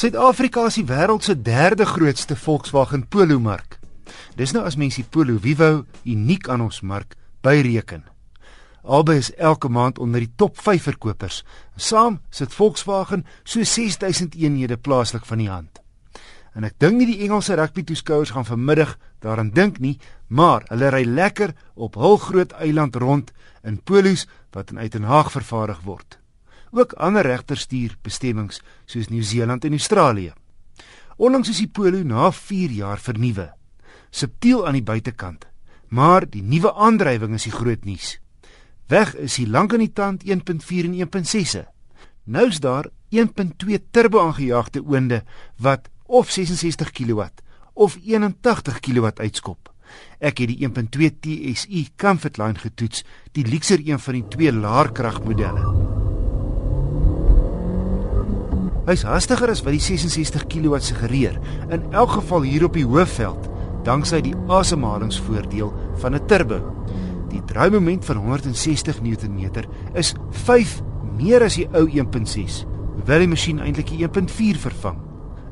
Suid-Afrika is die wêreld se derde grootste Volkswagen Polo mark. Dis nou as mens die Polo Vivo uniek aan ons mark byreken. Albei is elke maand onder die top 5 verkopers. Saam sit Volkswagen so 6000 eenhede plaaslik van die hand. En ek dink nie die Engelse rugby toeskouers gaan vanmiddag daaraan dink nie, maar hulle ry lekker op hul groot eiland rond in polos wat in Uitenhaag vervaardig word. Ook ander regterstuur bestemmings soos Nieu-Seeland en Australië. Onlangs is die polo na 4 jaar vernuwe. Subtiel aan die buitekant, maar die nuwe aandrywing is die groot nuus. Weg is die lank aan die tand 1.4 en 1.6. Nou is daar 1.2 turbo aangejaagde oonde wat of 66 kW of 81 kW uitskop. Ek het die 1.2 TSI Comfortline getoets, die luxer een van die twee laerkragmodelle. Hy's hastiger as wat die 66 kW suggereer, in elk geval hier op die hoofveld, danksy die asemhalingsvoordeel van 'n turbo. Die draaimoment van 160 Nm is 5 meer as die ou 1.6, hoewel die masjien eintlik 'n 1.4 vervang.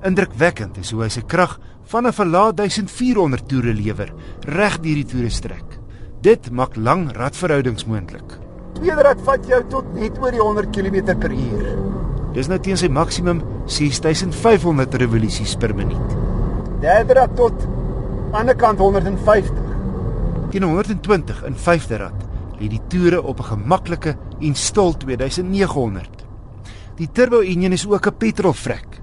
Indrukwekkend is hoe hy sy krag van 'n verlaat 1400 toere lewer reg deur die toere strek. Dit maak lang radverhoudings moontlik. Tweede rad vat jou tot net oor die 100 km/h. Dis nou teen sy maksimum 6500 revolusies per minuut. Derde rad tot ander kant 150. Teen 120 in vyfde rad lê die toere op 'n gemaklike en stil 2900. Die turbo enjin is ook 'n petrolvrek.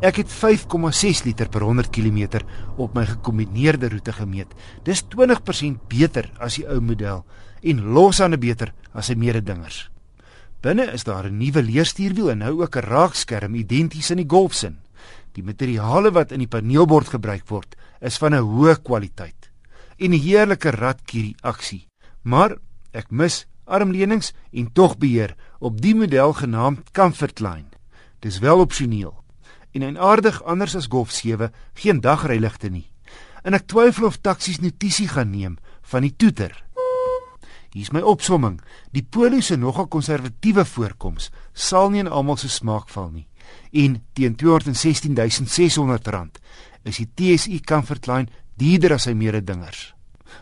Ek het 5,6 liter per 100 km op my gekombineerde roete gemeet. Dis 20% beter as die ou model en losande beter as sy mededingers. Binne is daar 'n nuwe leerstuurwiel en nou ook 'n raakskerm identies in die Golfsin. Die materiale wat in die paneelbord gebruik word, is van 'n hoë kwaliteit en 'n heerlike radkierie aksie. Maar ek mis armleunings en tog beheer op die model genaamd Comfortline. Dis wel opsioneel en eienaardig anders as Golf 7 geen dagryligte nie. En ek twyfel of taksies notisie gaan neem van die toeter. Hier's my opsomming. Die Polo se nogal konservatiewe voorkoms sal nie in almal se smaak val nie. En teen R216600 is die TSI Comfortline dierder as sy mededingers.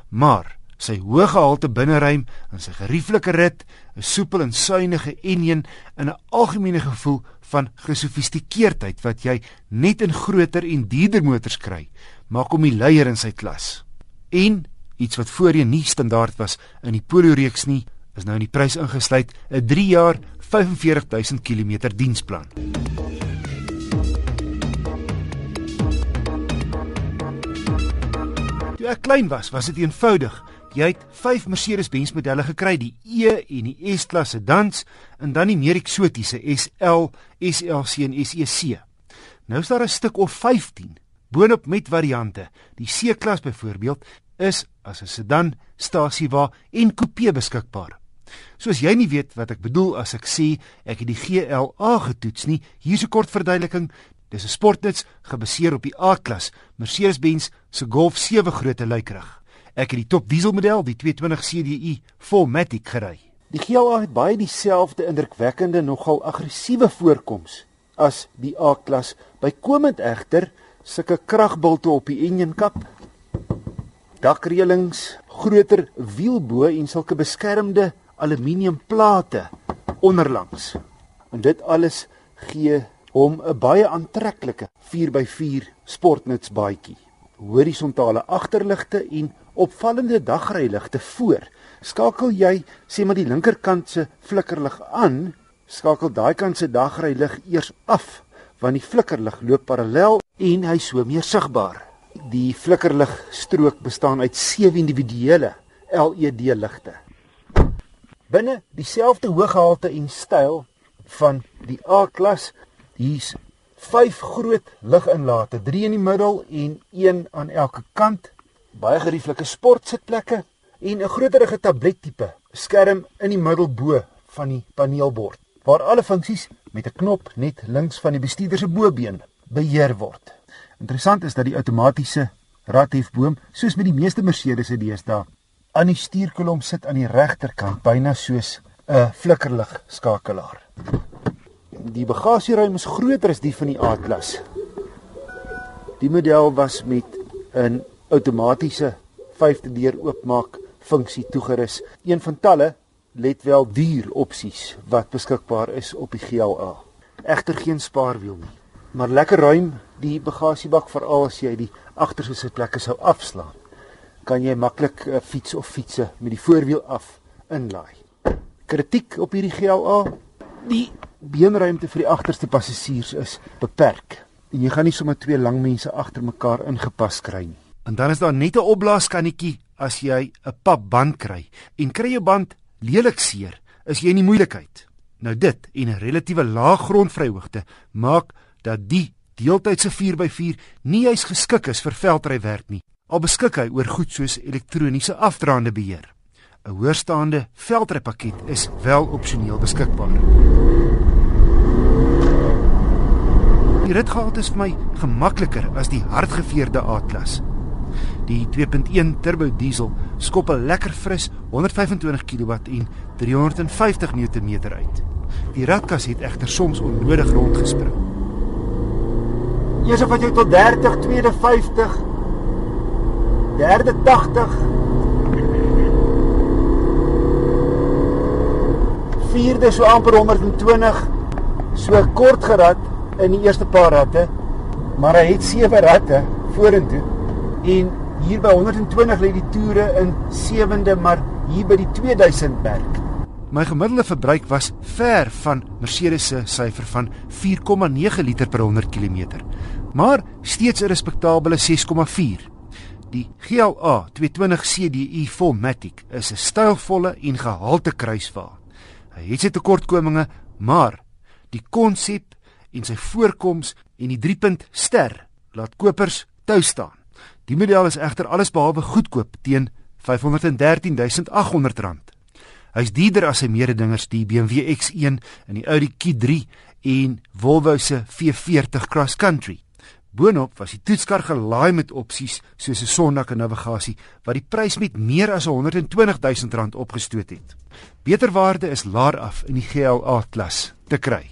Maar sy hoë gehalte binneruim en sy gerieflike rit, 'n soepel en suiwige enjin en 'n algemene gevoel van gesofistikeerdheid wat jy net in groter en dierder motors kry, maak hom die leier in sy klas. En iets wat voorheen nie standaard was in die Polo reeks nie, is nou in die prys ingesluit, 'n 3 jaar 45000 km diensplan. Toe ek klein was, was dit eenvoudig. Jy het 5 Mercedes-Benz modelle gekry, die E en die S-klas sedans en dan die meer eksotiese SL, SLC en SEC. Nou is daar 'n stuk of 15 boonop met variante. Die C-klas byvoorbeeld is as 'n sedan, stasiewa en coupe beskikbaar. Soos jy nie weet wat ek bedoel as ek sê ek het die GLA getoets nie, hier's 'n kort verduideliking. Dis 'n sportnuts gebaseer op die A-klas Mercedes-Benz se Golf 7 grootte luikrug. Ek het die top dieselmodel, die 220 CDI 4MATIC gery. Die GLA het baie dieselfde indrukwekkende nogal aggressiewe voorkoms as die A-klas. Bykomend egter sulke kragbulte op die enjinkap, dakreëlings, groter wielbo en sulke beskermende aluminiumplate onderlangs. En dit alles gee hom 'n baie aantreklike 4x4 sportnutsbaadjie. Horisontale agterligte en opvallende dagryligte voor. Skakel jy sê maar die linkerkant se flikkerlig aan, skakel daai kant se dagrylig eers af want die flikkerlig loop parallel en hy so meer sigbaar. Die flikkerlig strook bestaan uit sewe individuele LED ligte. Binne dieselfde hooggehalte en styl van die A-klas, hier's vyf groot liginlate, 3 in die middel en 1 aan elke kant baie gerieflike sportsitplekke en 'n groterige tablettipe skerm in die middel bo van die paneelbord waar alle funksies met 'n knop net links van die bestuurder se bobeen beheer word. Interessant is dat die outomatiese radhefboom soos met die meeste Mercedes se deesdae aan die stuurkolom sit aan die regterkant byna soos 'n flikkerlig skakelaar. Die bagasieruim is groter as die van die A-klas. Die model was met 'n outomatiese vyfde deur oopmaak funksie toegerus. Een van talle let wel duur opsies wat beskikbaar is op die GLA. Egter geen spaarwiel nie. Maar lekker ruim die bagasiebak veral as jy die agterste sitplekke sou afslaan. Kan jy maklik 'n fiets of fietsse met die voorwiel af inlaai. Kritiek op hierdie GLA: die beenruimte vir die agterste passasiers is beperk. En jy gaan nie sommer twee lang mense agter mekaar ingepas kry nie. En dan is daar net 'n opblaaskannetjie as jy 'n papband kry en kry jou band lelik seer, is jy in die moeilikheid. Nou dit en 'n relatiewe lae grondvryhoogte maak dat die deeltydse 4x4 nie juis geskik is vir veldrywerk nie. Al beskik hy oor goed soos elektroniese afdraande beheer. 'n Hoorstaande veldrypakket is wel opsioneel beskikbaar. Die ritgehalte is vir my gemakliker as die hardgeveerde A-klas. Die 2.1 turbo diesel skop 'n lekker fris 125 kW en 350 Nm uit. Die ratkas het egter soms onnodig rondgespring. Eers of jy tot 30, tweede 50, derde 80. Vierde so amper 120. So kort gerad in die eerste paar ratte, maar hy het sewe ratte vorentoe en Hier by 120 lê die toere in 7de, maar hier by die 2000 merk. My gemiddelde verbruik was ver van Mercedes se syfer van 4,9 liter per 100 km, maar steeds 'n respekteerbare 6,4. Die GLA 220 CDI Fullmatic is 'n stylvolle en gehalte kruiswa. Hy het sy tekortkominge, maar die konsep en sy voorkoms en die 3-punt ster laat kopers tou staan. Die model is egter alles behalwe goedkoop teen R513800. Hy's duurder as sy mededingers die BMW X1 en die Audi Q3 en Volvo se V40 Cross Country. Boonop was die toetskar gelaai met opsies soos 'n sondak en navigasie wat die prys met meer as R120000 opgestoot het. Beter waarde is laer af in die GLA klas te kry.